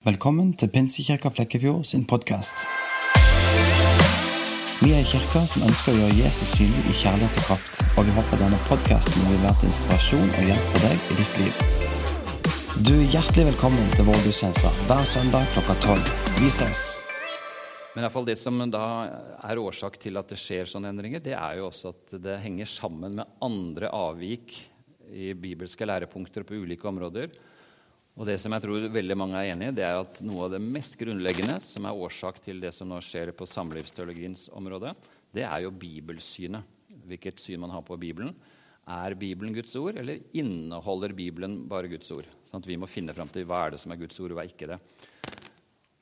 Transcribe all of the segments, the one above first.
Velkommen til Pinsekirka Flekkefjord sin podkast. Vi er en kirke som ønsker å gjøre Jesus synlig i kjærlighet og kraft, og vi håper denne podkasten vil være til inspirasjon og hjelp for deg i ditt liv. Du er hjertelig velkommen til vår gudstjeneste hver søndag klokka tolv. Vi ses! Men i hvert fall det som da er årsak til at det skjer sånne endringer, det er jo også at det henger sammen med andre avvik i bibelske lærepunkter på ulike områder. Og det som jeg tror veldig mange er enig i, det er at noe av det mest grunnleggende som er årsak til det som nå skjer på samlivsteologiens område, det er jo bibelsynet. Hvilket syn man har på Bibelen. Er Bibelen Guds ord, eller inneholder Bibelen bare Guds ord? Sånn at vi må finne fram til hva er det som er Guds ord, og hva er ikke det.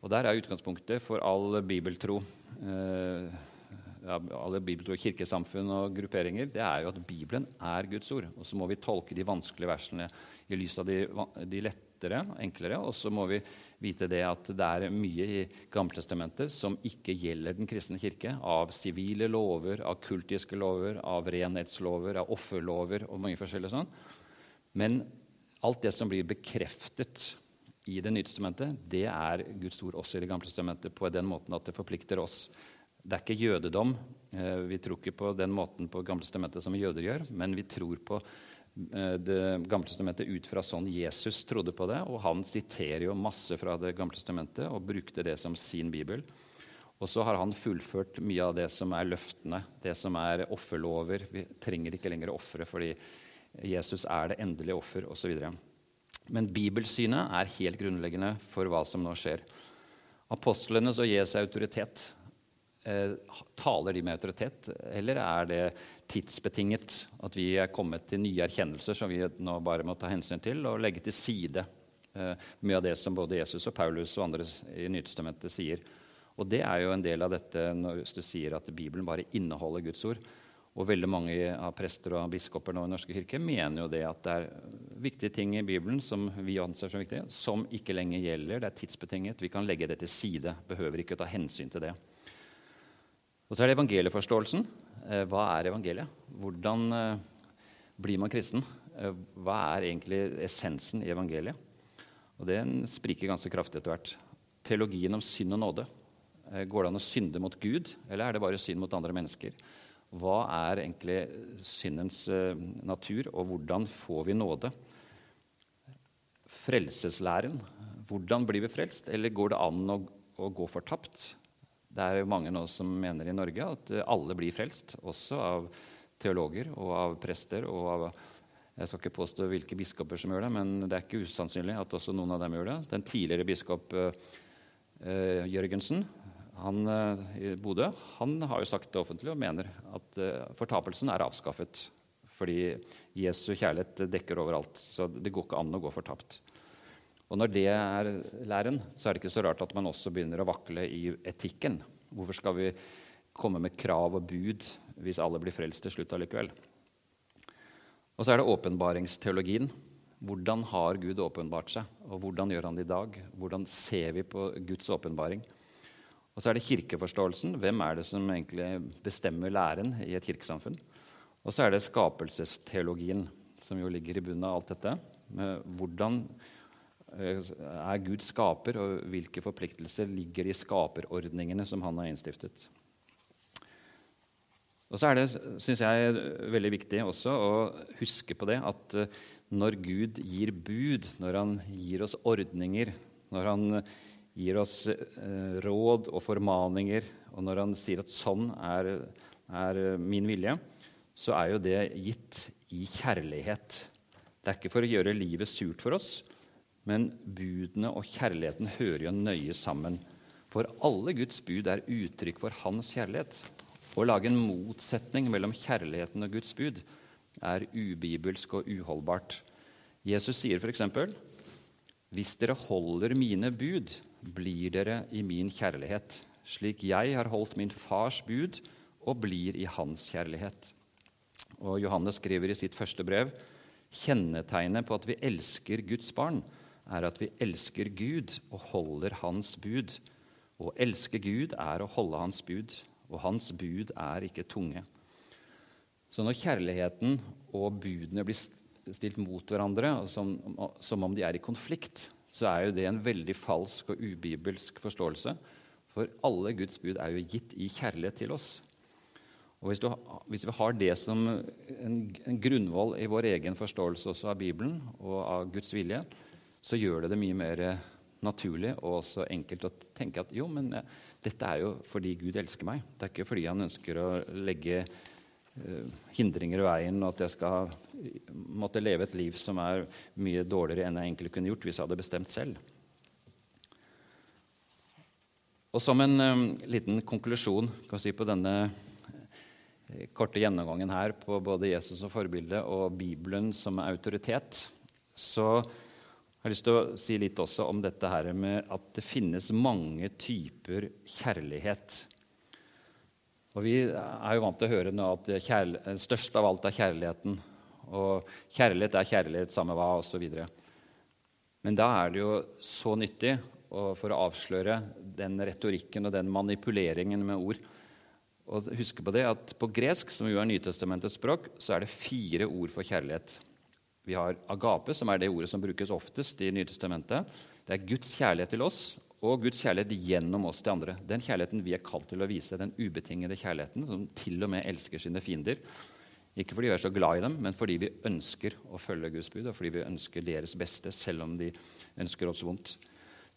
Og Der er utgangspunktet for all bibeltro. Eh, alle bibeltro kirkesamfunn og grupperinger, det er jo at Bibelen er Guds ord. Og så må vi tolke de vanskelige versene i lys av de, de lette lettere, enklere. Og så må vi vite det at det er mye i Gammeltestamentet som ikke gjelder den kristne kirke. Av sivile lover, av kultiske lover, av renhetslover, av offerlover og mange forskjellige sånn. Men alt det som blir bekreftet i Det nye testamentet, det er Guds ord også i Det gamle testamentet på den måten at det forplikter oss. Det er ikke jødedom. Eh, vi tror ikke på den måten på Gamle testamentet som jøder gjør, men vi tror på Det gamle testamentet ut fra sånn Jesus trodde på det. Og han siterer jo masse fra Det gamle testamentet og brukte det som sin bibel. Og så har han fullført mye av det som er løftene, det som er offerlover. Vi trenger ikke lenger ofre fordi Jesus er det endelige offer osv. Men bibelsynet er helt grunnleggende for hva som nå skjer. Apostlenes og Jesu autoritet Eh, taler de med autoritet, eller er det tidsbetinget at vi er kommet til nye erkjennelser som vi nå bare må ta hensyn til og legge til side eh, mye av det som både Jesus og Paulus og andre i Nytestamentet sier? Og Det er jo en del av dette når du sier at Bibelen bare inneholder Guds ord. Og veldig mange av prester og biskoper nå i Norske kirke mener jo det at det er viktige ting i Bibelen som vi anser som viktige, som ikke lenger gjelder. Det er tidsbetinget. Vi kan legge det til side. Behøver ikke ta hensyn til det. Og så er det evangelieforståelsen. Eh, hva er evangeliet? Hvordan eh, blir man kristen? Eh, hva er egentlig essensen i evangeliet? Og Det spriker ganske kraftig etter hvert. Teologien om synd og nåde. Går det an å synde mot Gud, eller er det bare synd mot andre mennesker? Hva er egentlig syndens natur, og hvordan får vi nåde? Frelseslæren. Hvordan blir vi frelst? Eller går det an å, å gå fortapt? Det er jo mange nå som mener i Norge at alle blir frelst, også av teologer og av prester. og av jeg skal ikke påstå hvilke biskoper som gjør det, men det er ikke usannsynlig at også noen av dem gjør det. Den tidligere biskop uh, Jørgensen han, i Bodø han har jo sagt det offentlig og mener at uh, fortapelsen er avskaffet. Fordi Jesu kjærlighet dekker overalt. Så det går ikke an å gå fortapt. Og når det er læren, så er det ikke så rart at man også begynner å vakle i etikken. Hvorfor skal vi komme med krav og bud hvis alle blir frelst til slutt allikevel? Og så er det åpenbaringsteologien. Hvordan har Gud åpenbart seg, og hvordan gjør han det i dag? Hvordan ser vi på Guds åpenbaring? Og så er det kirkeforståelsen. Hvem er det som egentlig bestemmer læren i et kirkesamfunn? Og så er det skapelsesteologien, som jo ligger i bunnen av alt dette. Med hvordan er Gud skaper, og hvilke forpliktelser ligger i skaperordningene som han har innstiftet. Og så er det, synes jeg, veldig viktig også å huske på det at eh, når Gud gir bud, når han gir oss ordninger, når han gir oss eh, råd og formaninger, og når han sier at sånn er, er min vilje, så er jo det gitt i kjærlighet. Det er ikke for å gjøre livet surt for oss, men budene og kjærligheten hører jo nøye sammen. For alle Guds bud er uttrykk for hans kjærlighet. Å lage en motsetning mellom kjærligheten og Guds bud er ubibelsk og uholdbart. Jesus sier f.eks.: Hvis dere holder mine bud, blir dere i min kjærlighet, slik jeg har holdt min fars bud og blir i hans kjærlighet. Og Johannes skriver i sitt første brev kjennetegnet på at vi elsker Guds barn, er at vi elsker Gud og holder Hans bud. Å elske Gud er å holde Hans bud, og Hans bud er ikke tunge. Så når kjærligheten og budene blir stilt mot hverandre, som, som, om de er i konflikt, så er jo det en veldig falsk og ubibelsk forståelse. For alle Guds bud er jo gitt i kjærlighet til oss. Og hvis, du, hvis vi har det som en, en grunnvoll i vår egen forståelse også av Bibelen og av Guds vilje, så gjør det det mye mer naturlig og også enkelt å tenke at jo, men eh, dette er jo fordi Gud elsker meg. Det er ikke fordi han ønsker å legge eh, hindringer i veien, og at jeg skal måtte leve et liv som er mye dårligere enn jeg egentlig kunne gjort hvis jeg hadde bestemt selv. Og Som en um, liten konklusjon si, på denne korte gjennomgangen her på både Jesus som forbilde og Bibelen som autoritet, så har lyst til å si litt også om dette her med at det finnes mange typer kjærlighet. Og Vi er jo vant til å høre nå at størst av alt er kjærligheten. Og kjærlighet er kjærlighet, samme hva, osv. Men da er det jo så nyttig for å avsløre den retorikken og den manipuleringen med ord. Og husk på det at På gresk, som jo er Nytestamentets språk, så er det fire ord for kjærlighet. Vi har agape, som er det ordet som brukes oftest i Nytestamentet. Det er Guds kjærlighet til oss og Guds kjærlighet gjennom oss til andre. Den kjærligheten vi er kalt til å vise, den ubetingede kjærligheten som til og med elsker sine fiender. Ikke fordi vi er så glad i dem, men fordi vi ønsker å følge Guds bud, og fordi vi ønsker deres beste, selv om de ønsker oss vondt.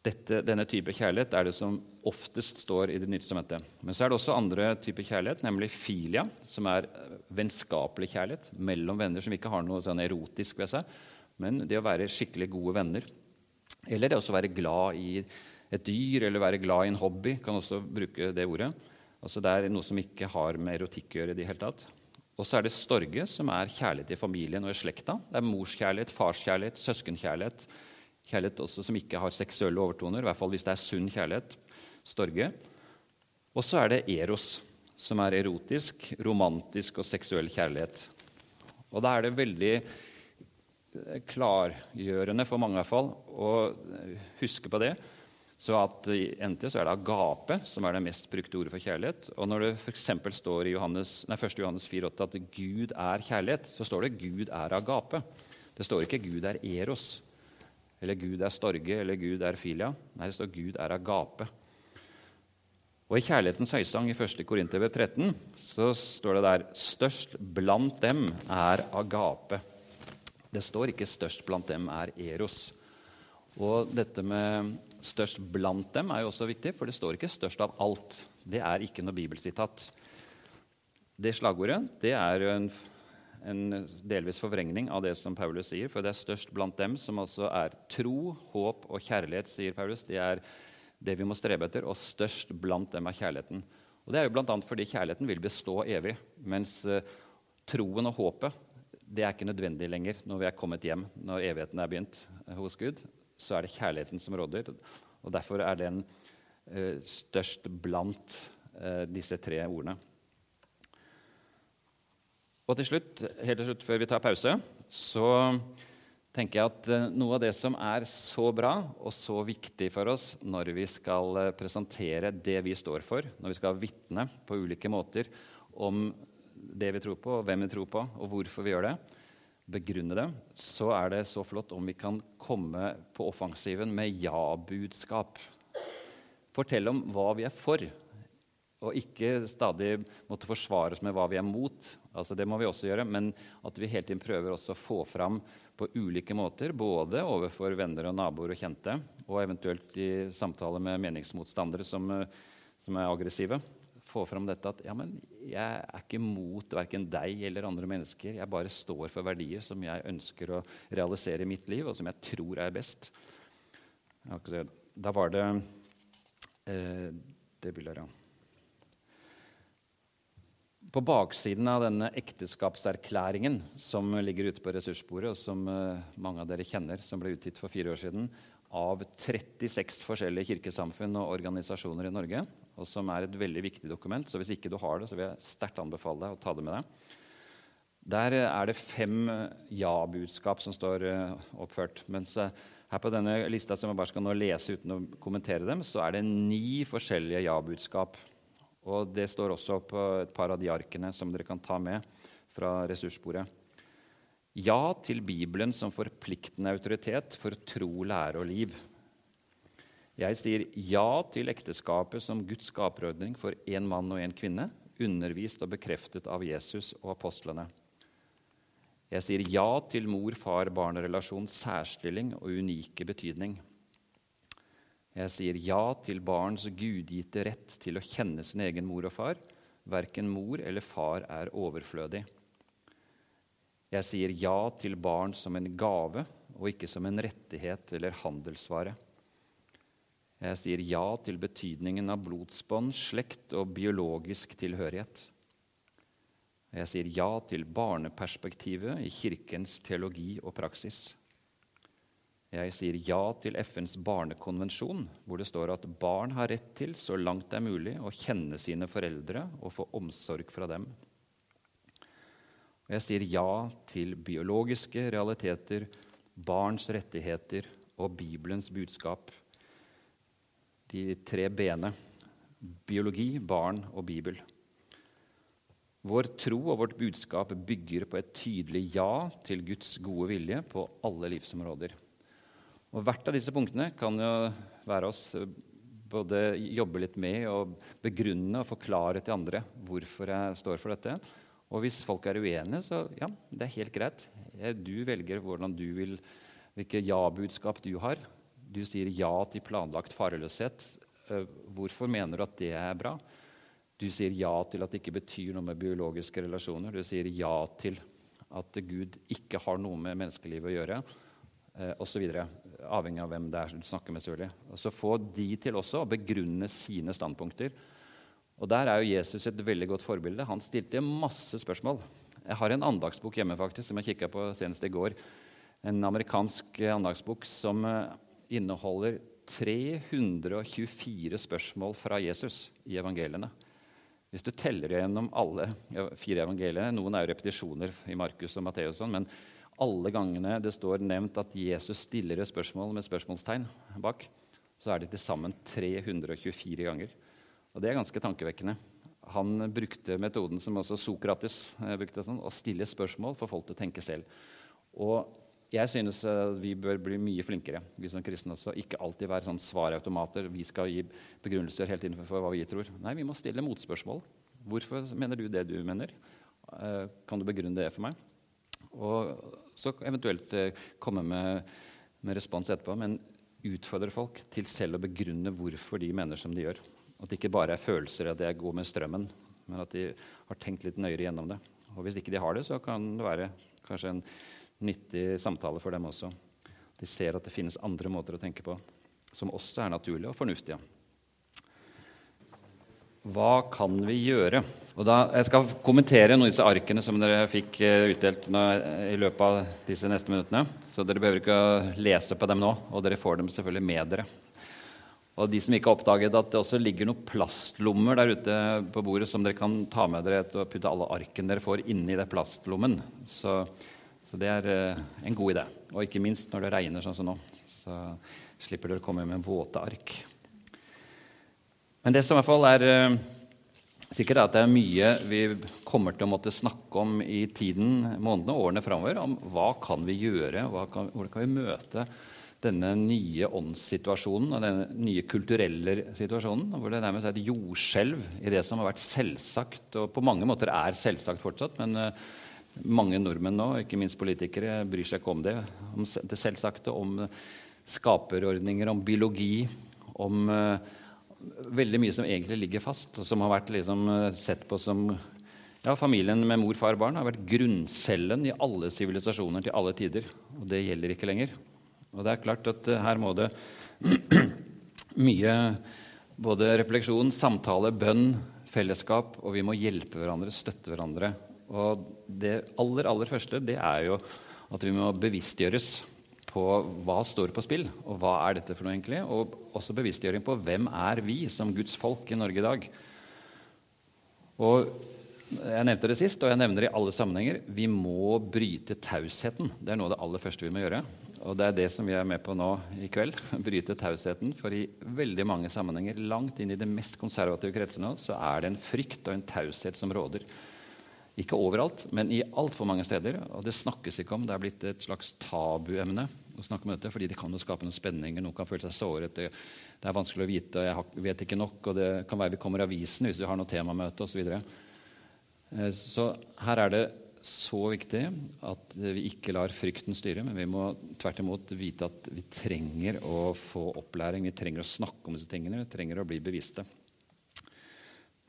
Dette, denne type kjærlighet er det som oftest står i Det nye testamentet. Men så er det også andre typer kjærlighet, nemlig filia, som er eh, vennskapelig kjærlighet mellom venner som ikke har noe sånn erotisk ved seg, men det å være skikkelig gode venner. Eller det å være glad i et dyr eller være glad i en hobby. kan også bruke det ordet. Altså Det er noe som ikke har med erotikk å gjøre. i det hele tatt. Og så er det storge, som er kjærlighet i familien og i slekta. Det er morskjærlighet, farskjærlighet, søskenkjærlighet Kjærlighet også som ikke har seksuelle overtoner, i hvert fall hvis det er sunn kjærlighet. Storge. Og så er det eros, som er erotisk, romantisk og seksuell kjærlighet. Og da er det veldig eh, klargjørende for mange i hvert fall å huske på det. Så at I NT så er det agape som er det mest brukte ordet for kjærlighet. Og Når det f.eks. står i Johannes, nei, 1. Johannes 4,8 at Gud er kjærlighet, så står det Gud er agape. Det står ikke Gud er eros eller Gud er storge, eller Gud er filia. Nei, det står Gud er agape. Og I Kjærlighetens høysang i 1. Korinterbrev 13 så står det der størst blant dem er agape. Det står ikke størst blant dem er eros. Og dette med størst blant dem er jo også viktig, for det står ikke størst av alt. Det er ikke noe bibelsitat. Det slagordet det er en en delvis forvrengning av det som Paulus sier. For det er størst blant dem som altså er tro, håp og kjærlighet, sier Paulus. Det er det vi må strebe etter, og størst blant dem er kjærligheten. Og Det er jo bl.a. fordi kjærligheten vil bestå evig, mens uh, troen og håpet det er ikke nødvendig lenger når vi er kommet hjem, når evigheten er begynt hos Gud. Så er det kjærligheten som råder, og derfor er den uh, størst blant disse tre ordene. Og til slutt, helt til slutt, før vi tar pause, så tenker jeg at eh, noe av det som er så bra og så viktig for oss når vi skal eh, presentere det vi står for, når vi skal vitne på ulike måter om det vi tror på, og hvem vi tror på, og hvorfor vi gjør det, begrunne det, så er det så flott om vi kan komme på offensiven med ja-budskap. Fortelle om hva vi er for, og ikke stadig måtte forsvare oss med hva vi er mot. Altså, det må vi også gjøre, men at vi hele tiden prøver også å få fram på ulike måter, både overfor venner og naboer og kjente, og eventuelt i samtale med meningsmotstandere som, som er aggressive. Få fram dette at ja, men jeg er ikke mot verken deg eller andre mennesker. Jeg bare står for verdier som jeg ønsker å realisere i mitt liv, og som jeg tror er best. Da var det eh, Det bildet, ja. På baksiden av denne ekteskapserklæringen som ligger ute på ressursbordet, og som eh, mange av dere kjenner, som ble utgitt for fire år siden, av 36 forskjellige kirkesamfunn og organisasjoner i Norge, og som er et veldig viktig dokument. Så hvis ikke du har det, så vil jeg sterkt anbefale deg å ta det med deg. Der er det fem ja-budskap som står eh, oppført. Mens eh, her på denne lista som jeg bare skal nå lese uten å kommentere dem, så er det ni forskjellige ja-budskap. Og Det står også på et par av de arkene som dere kan ta med fra ressursbordet. Ja til Bibelen som forpliktende autoritet for tro, lære og liv. Jeg sier ja til ekteskapet som Guds skaperordning for én mann og én kvinne, undervist og bekreftet av Jesus og apostlene. Jeg sier ja til mor-far-barn-relasjons særstilling og unike betydning. Jeg sier ja til barns gudgitte rett til å kjenne sin egen mor og far. Verken mor eller far er overflødig. Jeg sier ja til barn som en gave og ikke som en rettighet eller handelsvare. Jeg sier ja til betydningen av blodsbånd, slekt og biologisk tilhørighet. Jeg sier ja til barneperspektivet i Kirkens teologi og praksis. Jeg sier ja til FNs barnekonvensjon, hvor det står at barn har rett til, så langt det er mulig, å kjenne sine foreldre og få omsorg fra dem. Og jeg sier ja til biologiske realiteter, barns rettigheter og Bibelens budskap de tre b-ene biologi, barn og Bibel. Vår tro og vårt budskap bygger på et tydelig ja til Guds gode vilje på alle livsområder. Og Hvert av disse punktene kan jo være oss eh, både jobbe litt med og begrunne og forklare til andre hvorfor jeg står for dette. Og hvis folk er uenige, så ja, det er helt greit. Du velger hvordan du vil, hvilke ja-budskap du har. Du sier ja til planlagt farløshet. Eh, hvorfor mener du at det er bra? Du sier ja til at det ikke betyr noe med biologiske relasjoner. Du sier ja til at Gud ikke har noe med menneskelivet å gjøre, eh, osv. Avhengig av hvem det er du snakker med. Og så få de til også å begrunne sine standpunkter. Og Der er jo Jesus et veldig godt forbilde. Han stilte masse spørsmål. Jeg har en andagsbok hjemme faktisk, som jeg kikka på senest i går. En amerikansk andagsbok som eh, inneholder 324 spørsmål fra Jesus i evangeliene. Hvis du teller gjennom alle fire evangeliene Noen er jo repetisjoner i Markus og Matteus, men alle gangene det står nevnt at Jesus stiller et spørsmål med spørsmålstegn bak, så er det til sammen 324 ganger. Og Det er ganske tankevekkende. Han brukte metoden som også Sokrates eh, brukte, sånn, å stille spørsmål for folk til å tenke selv. Og jeg synes eh, vi bør bli mye flinkere, vi som kristne også. Ikke alltid være sånn svarautomater. Vi skal gi begrunnelser helt innenfor hva vi tror. Nei, vi må stille motspørsmål. Hvorfor mener du det du mener? Eh, kan du begrunne det for meg? Og så eventuelt eh, komme med, med respons etterpå. Men utfordre folk til selv å begrunne hvorfor de mener som de gjør. At det ikke bare er følelser at de er gode med strømmen, men at de har tenkt litt nøyere gjennom det. Og hvis ikke de har det, så kan det være kanskje en nyttig samtale for dem også. De ser at det finnes andre måter å tenke på som også er naturlige og fornuftige. Hva kan vi gjøre? Og da, jeg skal kommentere noen av disse arkene som dere fikk eh, utdelt i løpet av disse neste minuttene. Så dere behøver ikke å lese på dem nå, og dere får dem selvfølgelig med dere. Og de som ikke har oppdaget at det også ligger noen plastlommer der ute på bordet som dere kan ta med dere og putte alle arkene dere får, inni den plastlommen. Så så det er eh, en god idé. Og ikke minst når det regner sånn som nå. Så slipper dere å komme med våte ark. Men det som i hvert fall er eh, sikkert, er at det er mye vi kommer til å måtte snakke om i tiden, månedene og årene framover. Om hva kan vi gjøre, kan, hvordan kan vi møte denne nye åndssituasjonen og denne nye kulturelle situasjonen, hvor det nærmest er et jordskjelv i det som har vært selvsagt, og på mange måter er selvsagt fortsatt, men uh, mange nordmenn nå, ikke minst politikere, bryr seg ikke om det. Om det selvsagte, om skaperordninger, om biologi, om uh, veldig mye som egentlig ligger fast, og som har vært liksom, uh, sett på som ja, Familien med mor, far, barn har vært grunncellen i alle sivilisasjoner til alle tider. Og det gjelder ikke lenger. Og det er klart at uh, her må det mye både refleksjon, samtale, bønn, fellesskap, og vi må hjelpe hverandre, støtte hverandre og det aller, aller første det er jo at vi må bevisstgjøres på hva står på spill, og hva er dette for noe egentlig? Og også bevisstgjøring på hvem er vi som Guds folk i Norge i dag. Og Jeg nevnte det sist, og jeg nevner det i alle sammenhenger. Vi må bryte tausheten. Det er noe av det aller første vi må gjøre. Og det er det som vi er med på nå i kveld. Bryte tausheten. For i veldig mange sammenhenger, langt inn i de mest konservative kretsene, så er det en frykt og en taushet som råder Ikke overalt, men i altfor mange steder. Og det snakkes ikke om. Det er blitt et slags tabuemne å snakke om dette, fordi det kan jo skape noen spenninger. Noen kan føle seg såret. Det, det er vanskelig å vite, og jeg vet ikke nok. Og det kan være vi kommer avisen hvis vi har noe temamøte osv. Så, videre. Eh, så her er det så viktig at vi ikke lar frykten styre, men vi må tvert imot vite at vi trenger å få opplæring. Vi trenger å snakke om disse tingene, vi trenger å bli bevisste.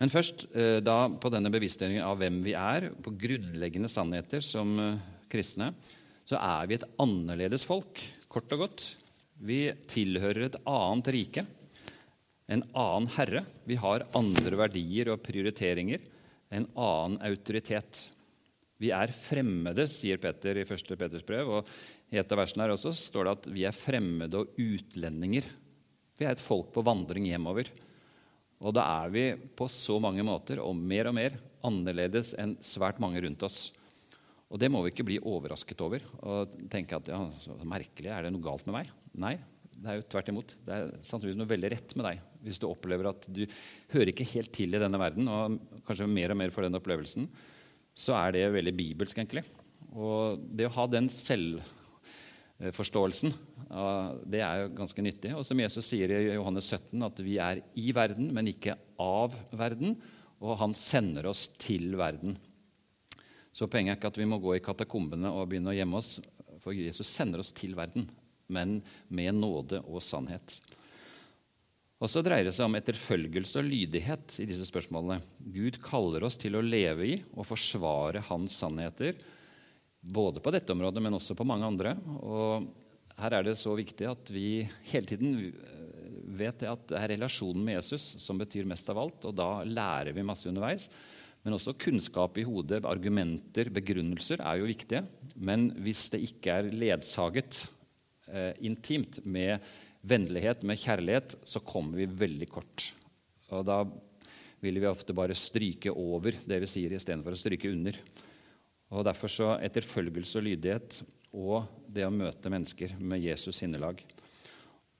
Men først eh, da på denne bevisstgjøringen av hvem vi er, på grunnleggende sannheter som eh, kristne, så er vi et annerledes folk, kort og godt. Vi tilhører et annet rike, en annen herre. Vi har andre verdier og prioriteringer, en annen autoritet. Vi er fremmede, sier Peter i 1. Peters brev. Og i et av versene her også står det at vi er fremmede og utlendinger. Vi er et folk på vandring hjemover. Og da er vi på så mange måter, og mer og mer, annerledes enn svært mange rundt oss. Og det må vi ikke bli overrasket over og tenke at ja, så merkelig, er det noe galt med meg? Nei, det er jo tvert imot. Det er sannsynligvis noe veldig rett med deg hvis du opplever at du hører ikke helt til i denne verden, og kanskje mer og mer for den opplevelsen. Så er det veldig bibelsk, egentlig. Og det å ha den selvforståelsen. Det er jo ganske nyttig. Og som Jesus sier i Johannes 17, at vi er i verden, men ikke av verden. Og han sender oss til verden. Så poenget er ikke at vi må gå i katakombene og begynne å gjemme oss, for Jesus sender oss til verden, men med nåde og sannhet. Og så dreier det seg om etterfølgelse og lydighet i disse spørsmålene. Gud kaller oss til å leve i og forsvare hans sannheter både på dette området, men også på mange andre. Og her er det så viktig at vi hele tiden vet at det er relasjonen med Jesus som betyr mest av alt. Og da lærer vi masse underveis. Men også kunnskap i hodet, argumenter, begrunnelser er jo viktige. Men hvis det ikke er ledsaget eh, intimt med vennlighet, med kjærlighet, så kommer vi veldig kort. Og da vil vi ofte bare stryke over det vi sier, istedenfor å stryke under. Og Derfor så etterfølgelse og lydighet og det å møte mennesker med Jesus sinnelag.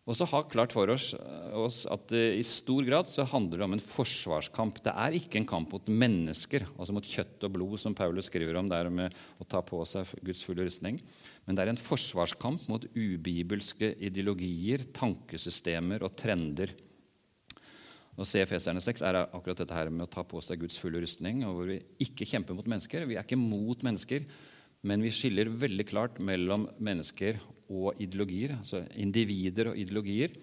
Og så ha klart for oss, oss at i stor grad så handler det om en forsvarskamp. Det er ikke en kamp mot mennesker, altså mot kjøtt og blod, som Paulus skriver om der med å ta på seg Guds fulle rustning. Men det er en forsvarskamp mot ubibelske ideologier, tankesystemer og trender. Og se Efeserne 6 er akkurat dette her med å ta på seg Guds fulle rustning, og hvor vi ikke kjemper mot mennesker. Vi er ikke mot mennesker, men vi skiller veldig klart mellom mennesker og ideologier. Altså individer og ideologier.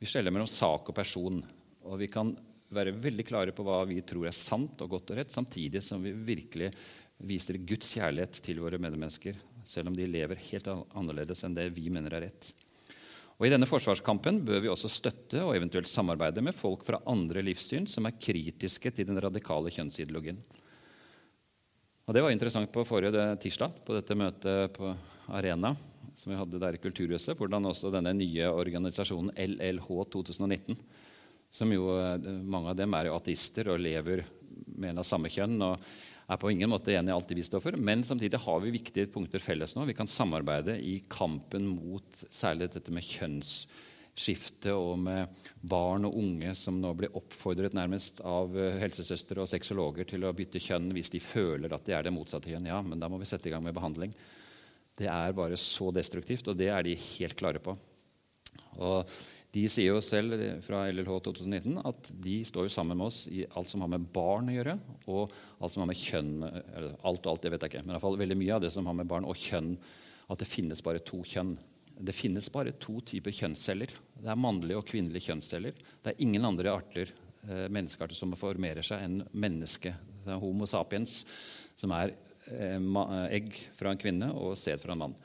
Vi skjeller mellom sak og person. Og vi kan være veldig klare på hva vi tror er sant og godt og rett, samtidig som vi virkelig viser Guds kjærlighet til våre medmennesker, selv om de lever helt annerledes enn det vi mener er rett. Og I denne forsvarskampen bør vi også støtte og eventuelt samarbeide med folk fra andre livssyn som er kritiske til den radikale kjønnsideologien. Og Det var interessant på forrige tirsdag, på dette møtet på Arena som vi hadde der i Kulturhuset, hvordan også denne nye organisasjonen LLH 2019 som jo, Mange av dem er jo ateister og lever med en av samme kjønn. og er på ingen måte enig i alt det vi står for, men samtidig har vi viktige punkter felles nå. Vi kan samarbeide i kampen mot særlig dette med kjønnsskifte og med barn og unge som nå blir oppfordret nærmest av eh, helsesøstre og sexologer til å bytte kjønn hvis de føler at de er det motsatte kjønn. Ja, men da må vi sette i gang med behandling. Det er bare så destruktivt, og det er de helt klare på. Og de sier jo selv fra LLH 2019 at de står jo sammen med oss i alt som har med barn å gjøre, og alt som har med kjønn eller Alt og alt, det vet jeg ikke, men i hvert fall veldig mye av det som har med barn og kjønn, at det finnes bare to kjønn. Det finnes bare to typer kjønnsceller. Det er mannlige og kvinnelige kjønnsceller. Det er ingen andre arter, eh, menneskearter som formerer seg enn mennesket. Det er Homo sapiens, som er eh, egg fra en kvinne og sæd fra en mann.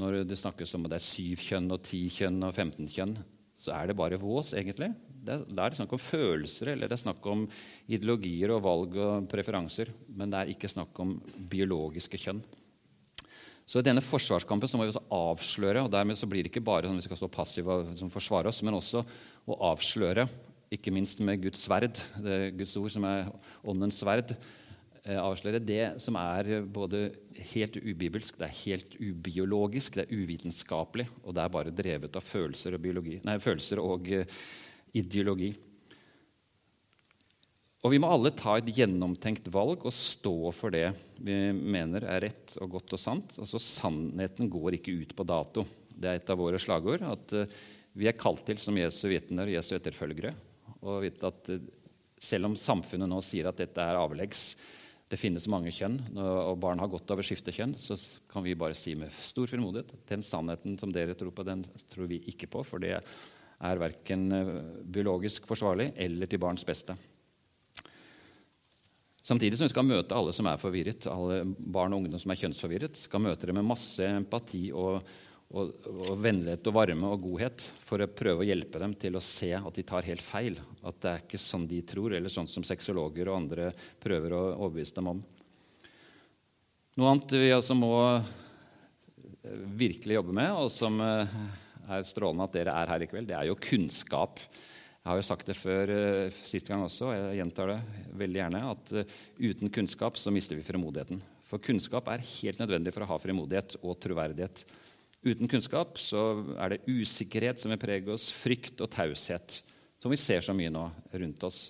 Når det snakkes om at det er syv kjønn og ti kjønn og 15 kjønn, så er det bare vås, egentlig. Da er det snakk om følelser eller det er snakk om ideologier og valg og preferanser. Men det er ikke snakk om biologiske kjønn. Så i denne forsvarskampen så må vi også avsløre, og dermed så blir det ikke bare sånn at vi skal stå passive og liksom forsvare oss, men også å avsløre, ikke minst med Guds sverd, er Guds ord som er åndens sverd, Eh, avsløre det som er både helt ubibelsk, det er helt ubiologisk, det er uvitenskapelig, og det er bare drevet av følelser og, biologi, nei, følelser og uh, ideologi. Og vi må alle ta et gjennomtenkt valg og stå for det vi mener er rett og godt og sant. Altså Sannheten går ikke ut på dato. Det er et av våre slagord. At uh, vi er kalt til som Jesu vitner og Jesu etterfølgere. Og vite at uh, selv om samfunnet nå sier at dette er avleggs, det finnes mange kjønn, og barn har godt av å skifte kjønn, så kan vi bare si med stor frimodighet den sannheten som dere tror på, den tror vi ikke på, for det er verken uh, biologisk forsvarlig eller til barns beste. Samtidig som vi skal møte alle som er forvirret, alle barn og ungdom som er kjønnsforvirret. skal møte dem med masse empati og, og, og, vennlighet og varme og godhet for å prøve å hjelpe dem til å se at de tar helt feil. At det er ikke sånn de tror, eller sånn som sexologer og andre prøver å overbevise dem om. Noe annet vi altså må virkelig jobbe med, og som eh, er strålende at dere er her i kveld, det er jo kunnskap. Jeg har jo sagt det før uh, sist gang også, og jeg gjentar det veldig gjerne, at uh, uten kunnskap så mister vi frimodigheten. For kunnskap er helt nødvendig for å ha frimodighet og troverdighet. Uten kunnskap så er det usikkerhet som vil prege oss, frykt og taushet, som vi ser så mye nå rundt oss.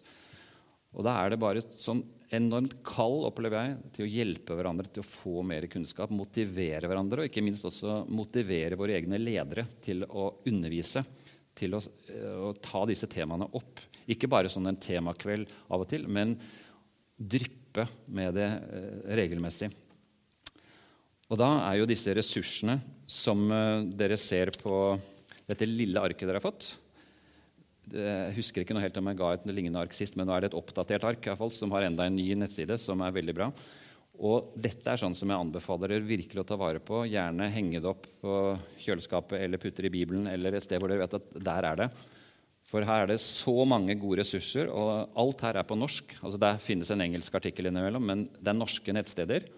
Og da er det bare et sånn enormt kall opplever jeg, til å hjelpe hverandre til å få mer kunnskap, motivere hverandre, og ikke minst også motivere våre egne ledere til å undervise til å, eh, å, ta disse temaene opp. Ikke bare sånn en temakveld av og til, men dryppe med det eh, regelmessig. Og da er jo disse ressursene som eh, dere ser på dette lille arket dere har fått Jeg husker ikke noe helt om jeg ga et lignende ark sist, men nå er det et oppdatert ark i hvert fall, som har enda en ny nettside som er veldig bra. Og dette er sånn som jeg anbefaler dere virkelig å ta vare på. Gjerne henge det opp på kjøleskapet eller putte det i Bibelen eller et sted hvor dere vet at der er det. For her er det så mange gode ressurser, og alt her er på norsk. Altså Der finnes en engelsk artikkel innimellom, men det er norske nettsteder.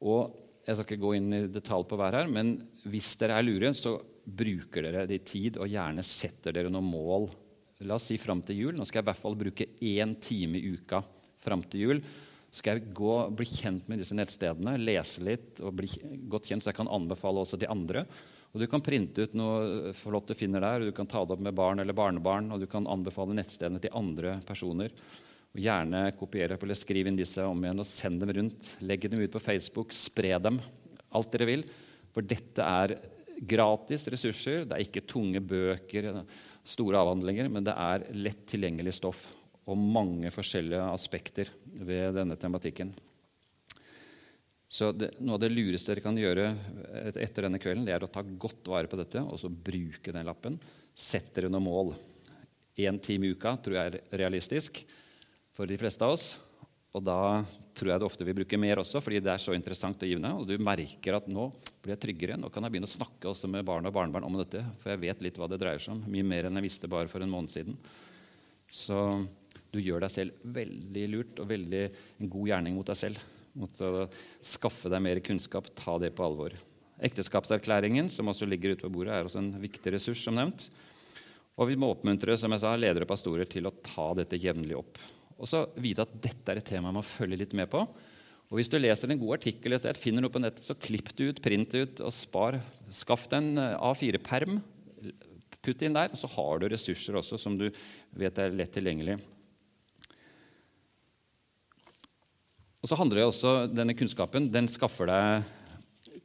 Og Jeg skal ikke gå inn i detalj på hver her, men hvis dere er lure, så bruker dere det i tid, og gjerne setter dere noen mål. La oss si fram til jul. Nå skal jeg i hvert fall bruke én time i uka fram til jul skal jeg gå, bli kjent med disse nettstedene, lese litt og bli godt kjent, så jeg kan anbefale også til andre. Og Du kan printe ut noe flott du finner der, og du kan ta det opp med barn eller barnebarn, og du kan anbefale nettstedene til andre personer. Og Gjerne kopiere opp eller skriv inn disse om igjen og send dem rundt. Legg dem ut på Facebook, spre dem. Alt dere vil. For dette er gratis ressurser. Det er ikke tunge bøker, store avhandlinger, men det er lett tilgjengelig stoff og mange forskjellige aspekter ved denne tematikken. Så det, Noe av det lureste dere kan gjøre etter denne kvelden, det er å ta godt vare på dette og så bruke den lappen. Sett dere noen mål. Én time i uka tror jeg er realistisk for de fleste av oss. Og da tror jeg det ofte vi bruker mer også, fordi det er så interessant og givende. Og du merker at nå blir jeg tryggere. Nå kan jeg begynne å snakke også med barn og barnebarn om dette. For jeg vet litt hva det dreier seg om. Mye mer enn jeg visste bare for en måned siden. Så du gjør deg selv veldig lurt og veldig en god gjerning mot deg selv. Mot å skaffe deg mer kunnskap. Ta det på alvor. Ekteskapserklæringen, som også ligger ute på bordet, er også en viktig ressurs. som nevnt. Og vi må oppmuntre som jeg sa, ledere og pastorer til å ta dette jevnlig opp. Og så vite at dette er et tema man må følge litt med på. Og Hvis du leser en god artikkel, et finner noe på nettet, så klipp det ut, print det ut og spar. Skaff deg en A4-perm. Putt det inn der, og så har du ressurser også som du vet er lett tilgjengelig. Og så handler det også, Denne kunnskapen den skaffer deg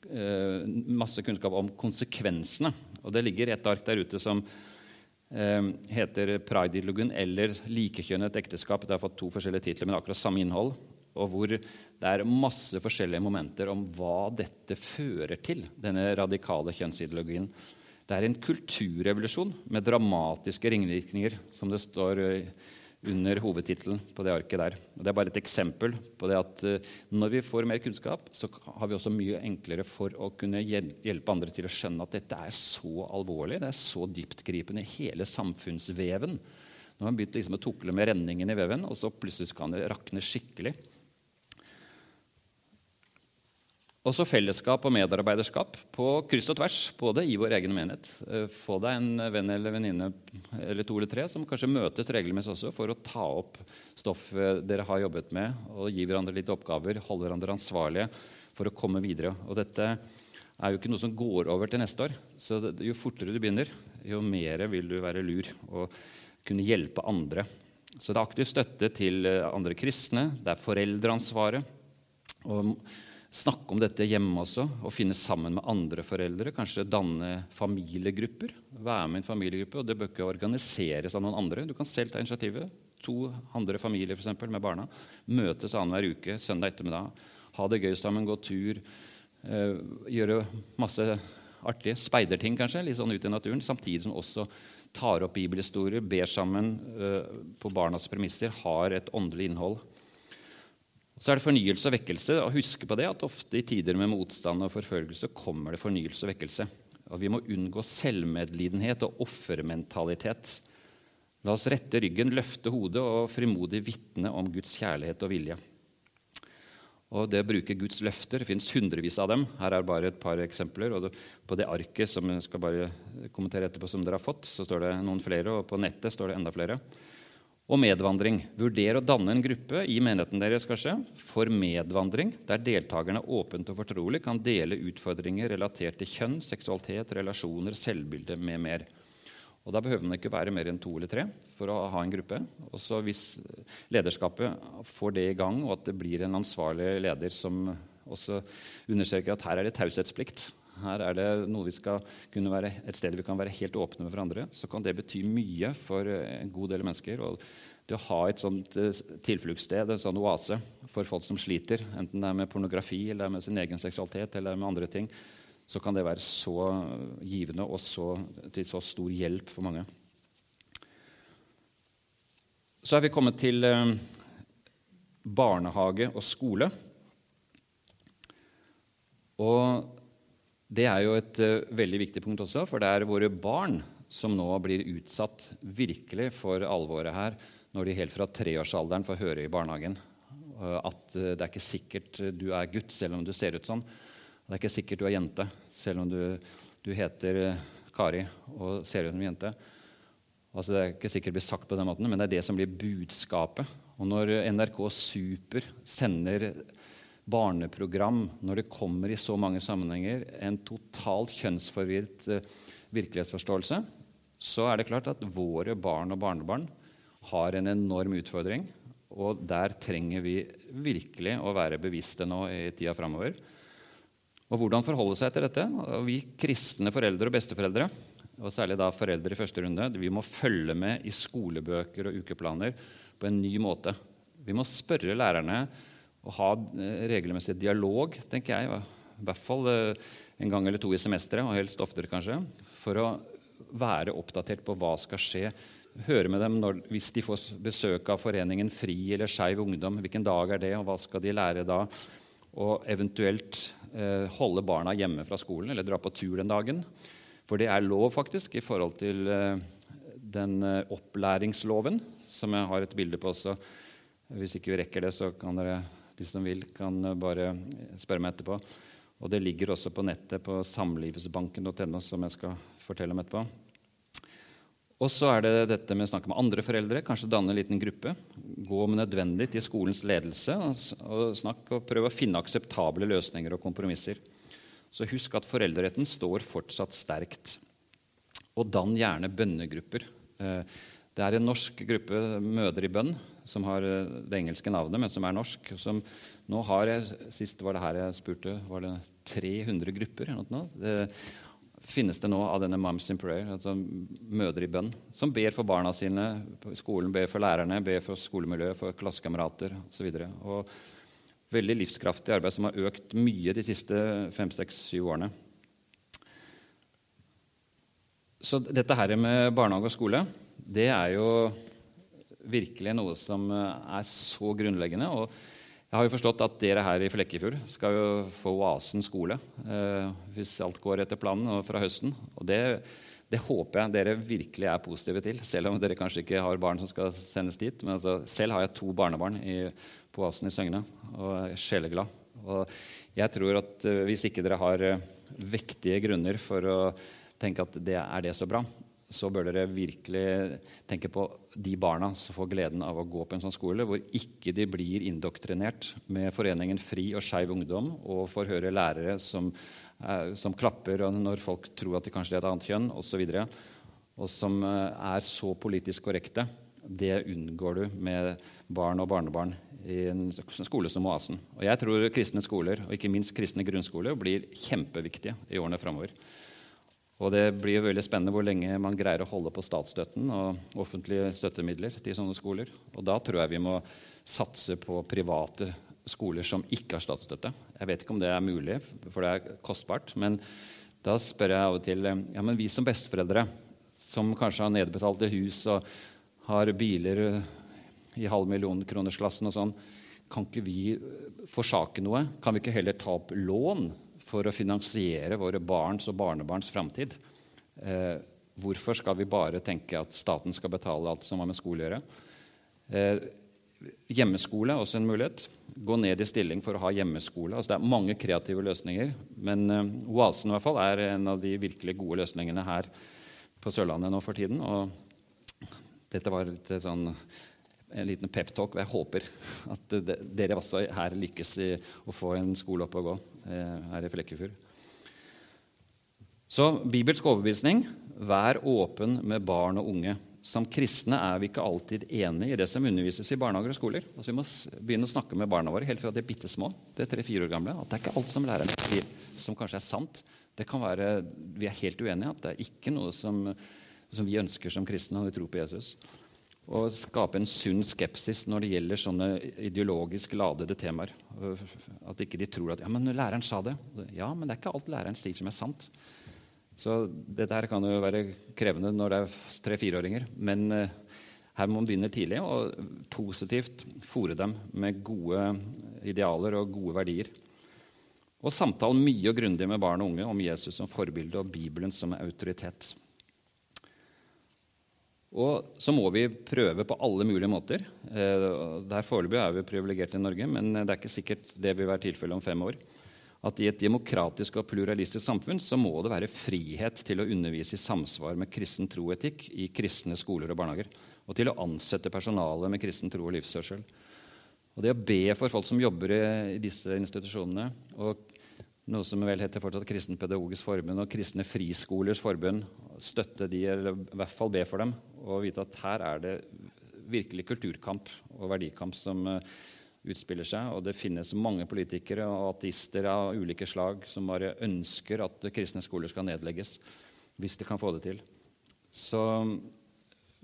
eh, masse kunnskap om konsekvensene. Og Det ligger et ark der ute som eh, heter 'Pride-ideologien' eller 'Likekjønnet ekteskap'. Det har fått to forskjellige titler, men akkurat samme innhold. Og hvor det er masse forskjellige momenter om hva dette fører til, denne radikale kjønnsideologien. Det er en kulturrevolusjon med dramatiske ringvirkninger, som det står eh, under hovedtittelen på det arket der. Og det er bare et eksempel på det at uh, når vi får mer kunnskap, så har vi også mye enklere for å kunne hjelpe andre til å skjønne at dette er så alvorlig, det er så dyptgripende i hele samfunnsveven. Nå har man begynt liksom å tukle med renningen i veven, og så plutselig kan det rakne skikkelig. Også fellesskap og medarbeiderskap på kryss og tvers, både i vår egen menighet. Eh, få deg en venn eller venninne eller to eller tre som kanskje møtes regelmessig også for å ta opp stoff dere har jobbet med, og gi hverandre litt oppgaver, holde hverandre ansvarlige for å komme videre. Og dette er jo ikke noe som går over til neste år. Så jo fortere du begynner, jo mer vil du være lur og kunne hjelpe andre Så det er aktiv støtte til eh, andre kristne, det er foreldreansvaret. Og snakke om dette hjemme også, og finne sammen med andre foreldre. Kanskje danne familiegrupper. Være med i en familiegruppe, og Det bør ikke organiseres av noen andre. Du kan selv ta initiativet. To andre familier for eksempel, med barna. Møtes annenhver uke søndag ettermiddag. Ha det gøy sammen, gå tur. Øh, gjøre masse artige speiderting, kanskje, litt sånn ut i naturen. Samtidig som også tar opp bibelhistorier, ber sammen uh, på barnas premisser, har et åndelig innhold. Så er det fornyelse og vekkelse. og Husk på det at ofte i tider med motstand og forfølgelse kommer det fornyelse og vekkelse. Og Vi må unngå selvmedlidenhet og offermentalitet. La oss rette ryggen, løfte hodet og frimodig vitne om Guds kjærlighet og vilje. Og det å bruke Guds løfter det fins hundrevis av dem. Her er bare et par eksempler. og På det arket som jeg skal bare kommentere etterpå, som dere har fått, så står det noen flere, og på nettet står det enda flere. Og medvandring. Vurder å danne en gruppe i menigheten deres kanskje, for medvandring, der deltakerne åpent og fortrolig kan dele utfordringer relatert til kjønn, seksualitet, relasjoner, selvbilde med mer. Og Da behøver man ikke være mer enn to eller tre for å ha en gruppe. Og så Hvis lederskapet får det i gang, og at det blir en ansvarlig leder som også understreker at her er det taushetsplikt, her er det noe vi skal kunne være, et sted vi kan være helt åpne med hverandre, så kan det bety mye for en god del mennesker. og det å ha et sånt eh, tilfluktssted, en sånn oase for folk som sliter, enten det er med pornografi eller med sin egen seksualitet eller med andre ting, så kan det være så givende og så, til så stor hjelp for mange. Så er vi kommet til eh, barnehage og skole. Og det er jo et uh, veldig viktig punkt også, for det er våre barn som nå blir utsatt virkelig for alvoret her når de helt fra treårsalderen får høre i barnehagen uh, at uh, det er ikke sikkert du er gutt selv om du ser ut sånn. Det er ikke sikkert du er jente, selv om du, du heter eh, Kari og ser ut som jente. Altså, det er ikke sikkert det blir sagt på den måten, men det er det som blir budskapet. Og når NRK Super sender barneprogram, når det kommer i så mange sammenhenger en totalt kjønnsforvirret uh, virkelighetsforståelse, så er det klart at våre barn og barnebarn har en enorm utfordring. Og der trenger vi virkelig å være bevisste nå i tida framover. Og hvordan forholde seg til dette? Vi kristne foreldre og besteforeldre, og særlig da foreldre i første runde, vi må følge med i skolebøker og ukeplaner på en ny måte. Vi må spørre lærerne og ha eh, regelmessig dialog, tenker jeg, i hvert fall eh, en gang eller to i semesteret, og helst oftere kanskje, for å være oppdatert på hva skal skje. Høre med dem når, hvis de får besøk av foreningen FRI eller Skeiv Ungdom. Hvilken dag er det, og hva skal de lære da? Og eventuelt Eh, holde barna hjemme fra skolen eller dra på tur den dagen. For det er lov faktisk i forhold til eh, den eh, opplæringsloven, som jeg har et bilde på også. Hvis ikke vi rekker det, så kan dere, de som vil, kan bare spørre meg etterpå. Og det ligger også på nettet på samlivsbanken.no, som jeg skal fortelle om etterpå. Og så er det dette med å snakke med andre foreldre, kanskje danne en liten gruppe. Gå om nødvendig til skolens ledelse og, snakk og prøv å finne akseptable løsninger og kompromisser. Så husk at foreldreretten står fortsatt sterkt. Og dann gjerne bønnegrupper. Eh, det er en norsk gruppe Mødre i bønn som har eh, det engelske navnet, men som er norsk. Som nå har Sist var det her jeg spurte, var det 300 grupper. noe finnes det nå av denne Moms in Prayer, altså mødre i bønn, som ber for barna sine skolen, ber for lærerne, ber for skolemiljøet, for klassekamerater osv. Veldig livskraftig arbeid som har økt mye de siste fem, seks, syv årene. Så dette her med barnehage og skole, det er jo virkelig noe som er så grunnleggende. og jeg har jo forstått at dere her i Flekkefjord skal jo få Oasen skole eh, hvis alt går etter planen fra høsten. Og det, det, håper jeg dere virkelig er positive til, selv om dere kanskje ikke har barn som skal sendes dit. Men altså, selv har jeg to barnebarn i, på Oasen i Søgne og er sjeleglad. Og jeg tror at uh, hvis ikke dere har uh, vektige grunner for å tenke at det er det så bra, så bør dere virkelig tenke på de barna som får gleden av å gå på en sånn skole, hvor ikke de blir indoktrinert med Foreningen FRI og Skeiv Ungdom og får høre lærere som, eh, som klapper når folk tror at de kanskje er et annet kjønn, osv., og, og som eh, er så politisk korrekte Det unngår du med barn og barnebarn i en skole som Oasen. Og jeg tror kristne skoler, og ikke minst kristne grunnskoler, blir kjempeviktige i årene framover. Og det blir veldig spennende hvor lenge man greier å holde på statsstøtten og offentlige støttemidler til sånne skoler. Og da tror jeg vi må satse på private skoler som ikke har statsstøtte. Jeg vet ikke om det er mulig, for det er kostbart. Men da spør jeg av og til ja, men vi som besteforeldre, som kanskje har nedbetalte hus og har biler i halv million-kronersklassen og sånn, kan ikke vi forsake noe? Kan vi ikke heller ta opp lån for å finansiere våre barns og barnebarns framtid. Eh, hvorfor skal vi bare tenke at staten skal betale alt som har med skole å gjøre? Eh, hjemmeskole er også en mulighet. Gå ned i stilling for å ha hjemmeskole. Altså, det er mange kreative løsninger, men eh, Oasen i hvert fall er en av de virkelig gode løsningene her på Sørlandet nå for tiden. Og dette var litt sånn en liten peptalk. Jeg håper at dere også her lykkes i å få en skole opp og gå eh, her i Flekkefjord. Så bibelsk overbevisning vær åpen med barn og unge. Som kristne er vi ikke alltid enig i det som undervises i barnehager og skoler. Altså Vi må begynne å snakke med barna våre helt fra de er bitte små. Det er tre-fire år gamle. At det er ikke alt som læreren sier, som kanskje er sant. Det kan være, Vi er helt uenige. At det er ikke noe som, som vi ønsker som kristne, og vi tror på Jesus og skape en sunn skepsis når det gjelder sånne ideologisk ladede temaer. At ikke de tror at ja, men læreren sa det. Ja, men det er ikke alt læreren sier som er sant. Så dette her kan jo være krevende når det er tre-fireåringer. Men uh, her må man begynne tidlig og positivt fòre dem med gode idealer og gode verdier. Og samtale mye og grundig med barn og unge om Jesus som forbilde og Bibelen som autoritet. Og så må vi prøve på alle mulige måter. Eh, der Foreløpig er vi privilegerte i Norge, men det er ikke sikkert det vil være tilfellet om fem år. At i et demokratisk og pluralistisk samfunn så må det være frihet til å undervise i samsvar med kristen troetikk i kristne skoler og barnehager. Og til å ansette personale med kristen tro og livsførsel. Og det å be for folk som jobber i disse institusjonene, og noe som vel heter fortsatt Kristen pedagogisk forbund og Kristne friskolers forbund, støtte de, eller i hvert fall be for dem, og vite at her er det virkelig kulturkamp og verdikamp som uh, utspiller seg. Og det finnes mange politikere og ateister av ulike slag som bare ønsker at kristne skoler skal nedlegges, hvis de kan få det til. Så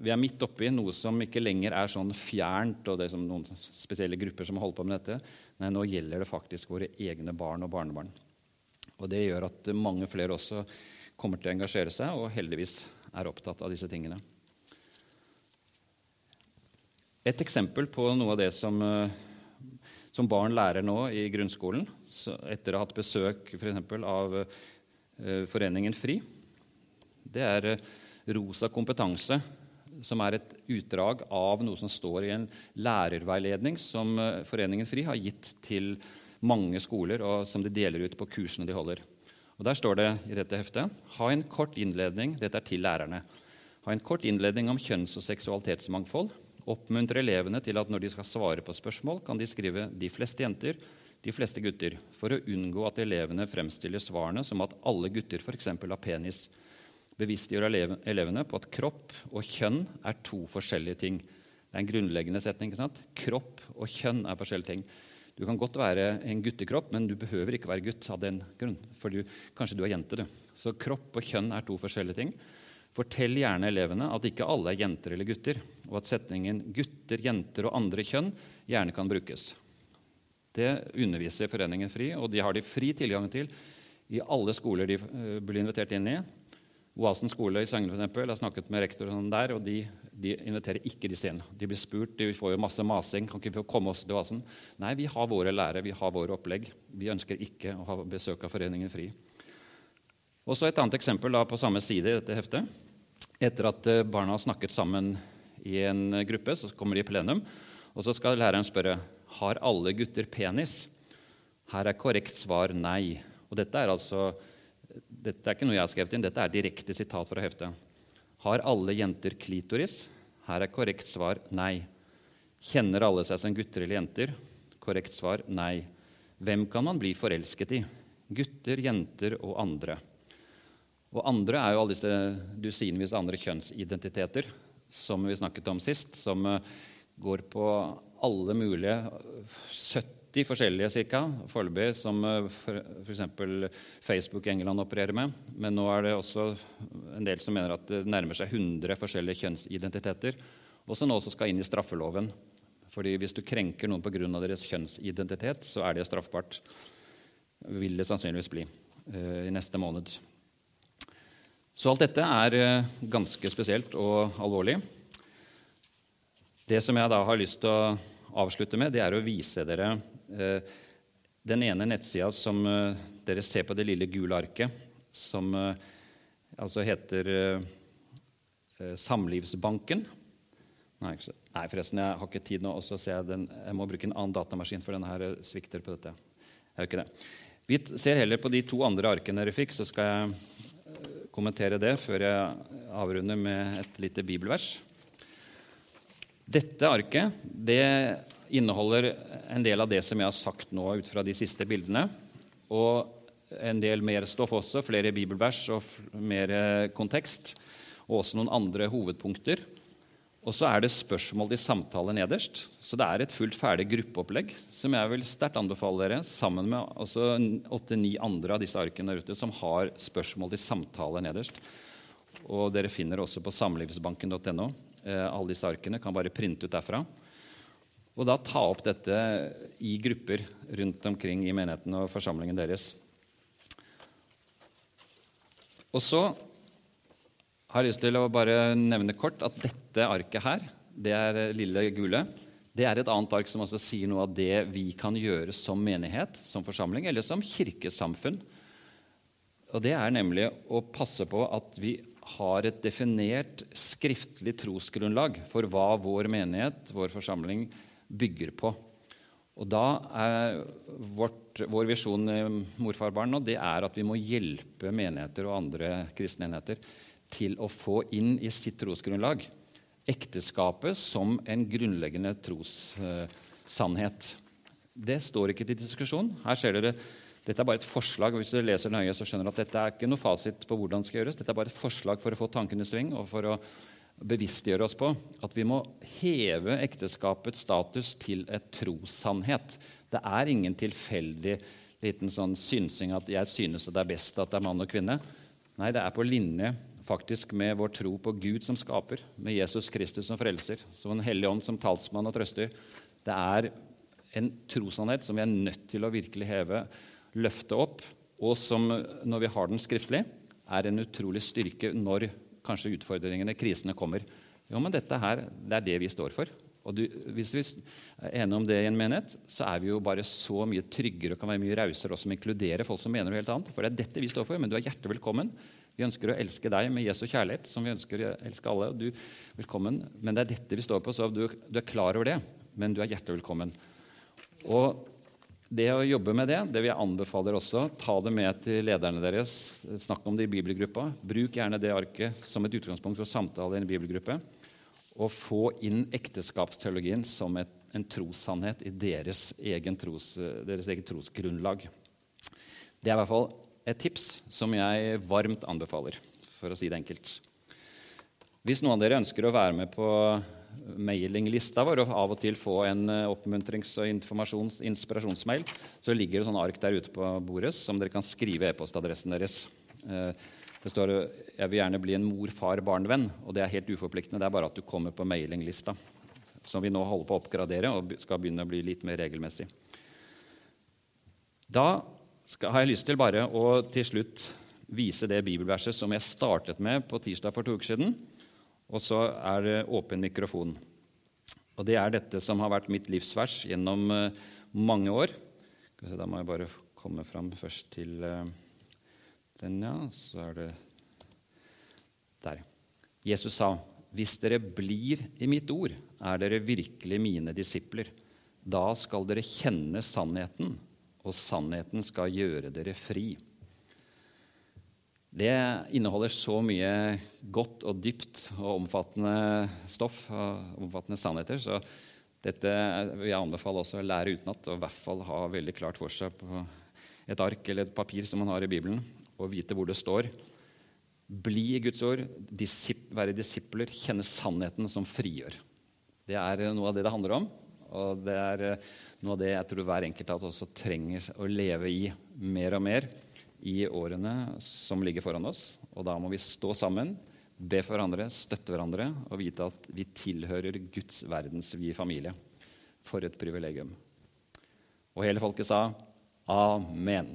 vi er midt oppi noe som ikke lenger er sånn fjernt, og det er noen spesielle grupper som holder på med dette. Nei, nå gjelder det faktisk våre egne barn og barnebarn. Og det gjør at mange flere også kommer til å engasjere seg, og heldigvis er opptatt av disse tingene. Et eksempel på noe av det som, eh, som barn lærer nå i grunnskolen, etter å ha hatt besøk for eksempel, av uh, Foreningen FRI, det er uh, Rosa kompetanse, som er et utdrag av noe som står i en lærerveiledning som Foreningen FRI har gitt til mange skoler, og som de deler ut på kursene de holder. Og Der står det i dette heftet ha en kort innledning dette er til lærerne, ha en kort innledning om kjønns- og seksualitetsmangfold. Oppmuntre elevene til at når de skal svare på spørsmål, kan de skrive 'de fleste jenter', 'de fleste gutter', for å unngå at elevene fremstiller svarene som at alle gutter f.eks. har penis. Bevisstgjør elevene på at kropp og kjønn er to forskjellige ting. Det er en grunnleggende setning. ikke sant? Kropp og kjønn er forskjellige ting. Du kan godt være en guttekropp, men du behøver ikke være gutt av den grunn. For du, kanskje du er jente, du. Så kropp og kjønn er to forskjellige ting. Fortell gjerne elevene at ikke alle er jenter eller gutter, og at setningen 'gutter, jenter og andre kjønn' gjerne kan brukes. Det underviser Foreningen FRI, og de har de fri tilgang til i alle skoler de eh, blir invitert inn i. Oasen skole i Søgne for har snakket med rektoren der, og de, de, inviterer ikke disse inn. De blir spurt, de får jo masse masing. Kan ikke få komme oss til Oasen? Nei, vi har våre lærere, vi har våre opplegg. Vi ønsker ikke å ha besøk av Foreningen FRI. Og så Et annet eksempel da, på samme side i dette heftet. Etter at eh, barna har snakket sammen i en gruppe, så kommer de i plenum, og så skal læreren spørre har alle gutter penis. Her er korrekt svar nei. Og dette er altså dette er ikke noe jeg har skrevet inn, dette er direkte sitat fra heftet. Har alle jenter klitoris? Her er korrekt svar nei. Kjenner alle seg som gutter eller jenter? Korrekt svar nei. Hvem kan man bli forelsket i? Gutter, jenter og andre. Og andre er jo alle disse dusinvis andre kjønnsidentiteter som vi snakket om sist, som eh, går på alle mulige 70 forskjellige cirka, foreløpig, som f.eks. Facebook i England opererer med. Men nå er det også en del som mener at det nærmer seg 100 forskjellige kjønnsidentiteter, og som nå også skal inn i straffeloven. Fordi Hvis du krenker noen pga. deres kjønnsidentitet, så er det straffbart. Vil det sannsynligvis bli i neste måned. Så alt dette er eh, ganske spesielt og alvorlig. Det som jeg da har lyst til å avslutte med, det er å vise dere eh, den ene nettsida som eh, dere ser på det lille gule arket, som altså heter Samlivsbanken. Nei, forresten, jeg har ikke tid nå. og så ser Jeg den, jeg må bruke en annen datamaskin, for denne her svikter på dette. Jeg gjør ikke det. Vi ser heller på de to andre arkene dere fikk, så skal jeg kommentere det før jeg avrunder med et lite bibelvers. Dette arket det inneholder en del av det som jeg har sagt nå ut fra de siste bildene. Og en del mer stoff også, flere bibelvers og mer kontekst. Og også noen andre hovedpunkter. Og så er det spørsmål i samtale nederst. Så det er et fullt ferdig gruppeopplegg som jeg vil sterkt anbefale dere, sammen med åtte-ni andre av disse arkene der ute som har spørsmål til samtale nederst. Og dere finner også på samlivsbanken.no. Eh, alle disse arkene kan bare printe ut derfra. Og da ta opp dette i grupper rundt omkring i menigheten og forsamlingen deres. Og så har jeg lyst til å bare nevne kort at dette arket her, det er lille gule, det er et annet ark som også sier noe av det vi kan gjøre som menighet, som forsamling, eller som kirkesamfunn. Og Det er nemlig å passe på at vi har et definert skriftlig trosgrunnlag for hva vår menighet, vår forsamling, bygger på. Og da er vårt, Vår visjon i Morfarbarn nå, det er at vi må hjelpe menigheter og andre kristne enheter til å få inn i sitt trosgrunnlag ekteskapet som en grunnleggende trossannhet. Det står ikke til diskusjon. Her ser dere, Dette er bare et forslag. og Hvis dere leser nøye, så skjønner dere at dette er ikke noe fasit på hvordan det skal gjøres. Dette er bare et forslag for å få tankene i sving og for å bevisstgjøre oss på at vi må heve ekteskapets status til et trossannhet. Det er ingen tilfeldig liten sånn synsing at jeg synes det er best at det er mann og kvinne. Nei, det er på linje faktisk med vår tro på Gud som skaper, med Jesus Kristus som frelser, som en hellig ånd som talsmann og trøster. Det er en trosannhet som vi er nødt til å virkelig heve, løfte opp, og som, når vi har den skriftlig, er en utrolig styrke når kanskje utfordringene, krisene, kommer. Jo, men dette her, det er det vi står for. Og du, Hvis vi er enige om det i en menighet, så er vi jo bare så mye tryggere og kan være mye rausere også med å inkludere folk som mener noe helt annet. For det er dette vi står for, men du er hjertelig velkommen. Vi ønsker å elske deg med Jesu kjærlighet, som vi ønsker å elske alle. og du velkommen. Men det er dette vi står på, så du, du er klar over det, men du er hjertelig velkommen. Og det å jobbe med det, det vil jeg anbefale også. Ta det med til lederne deres. Snakk om det i bibelgruppa. Bruk gjerne det arket som et utgangspunkt for samtale i en bibelgruppe. Og få inn ekteskapsteologien som et, en trossannhet i deres, egen tros, deres eget trosgrunnlag. Det er i hvert fall et tips som jeg varmt anbefaler, for å si det enkelt. Hvis noen av dere ønsker å være med på mailinglista vår og av og til få en eh, oppmuntrings- og inspirasjonsmail, så ligger det sånn ark der ute på bordet som dere kan skrive e-postadressen deres. Eh, det står 'Jeg vil gjerne bli en mor-far-barn-venn', og det er helt uforpliktende. Det er bare at du kommer på mailinglista, som vi nå holder på å oppgradere og skal begynne å bli litt mer regelmessig. Da skal, har jeg lyst til bare å til slutt vise det bibelverset som jeg startet med på tirsdag for to uker siden. Og så er det åpen mikrofon. Og det er dette som har vært mitt livsvers gjennom uh, mange år. Da må jeg bare komme fram først til uh, den, ja. Så er det der. Jesus sa, 'Hvis dere blir i mitt ord, er dere virkelig mine disipler.' Da skal dere kjenne sannheten, og sannheten skal gjøre dere fri. Det inneholder så mye godt og dypt og omfattende stoff og omfattende sannheter. Så dette vil jeg anbefale også å lære utenat og i hvert fall ha veldig klart for seg på et ark eller et papir som man har i Bibelen, og vite hvor det står. Bli i Guds ord, disip, være disipler, kjenne sannheten som frigjør. Det er noe av det det handler om. Og det er noe av det jeg tror hver enkelt av oss også trenger å leve i mer og mer i årene som ligger foran oss. Og da må vi stå sammen, be for hverandre, støtte hverandre og vite at vi tilhører Guds verdensvide familie. For et privilegium. Og hele folket sa amen.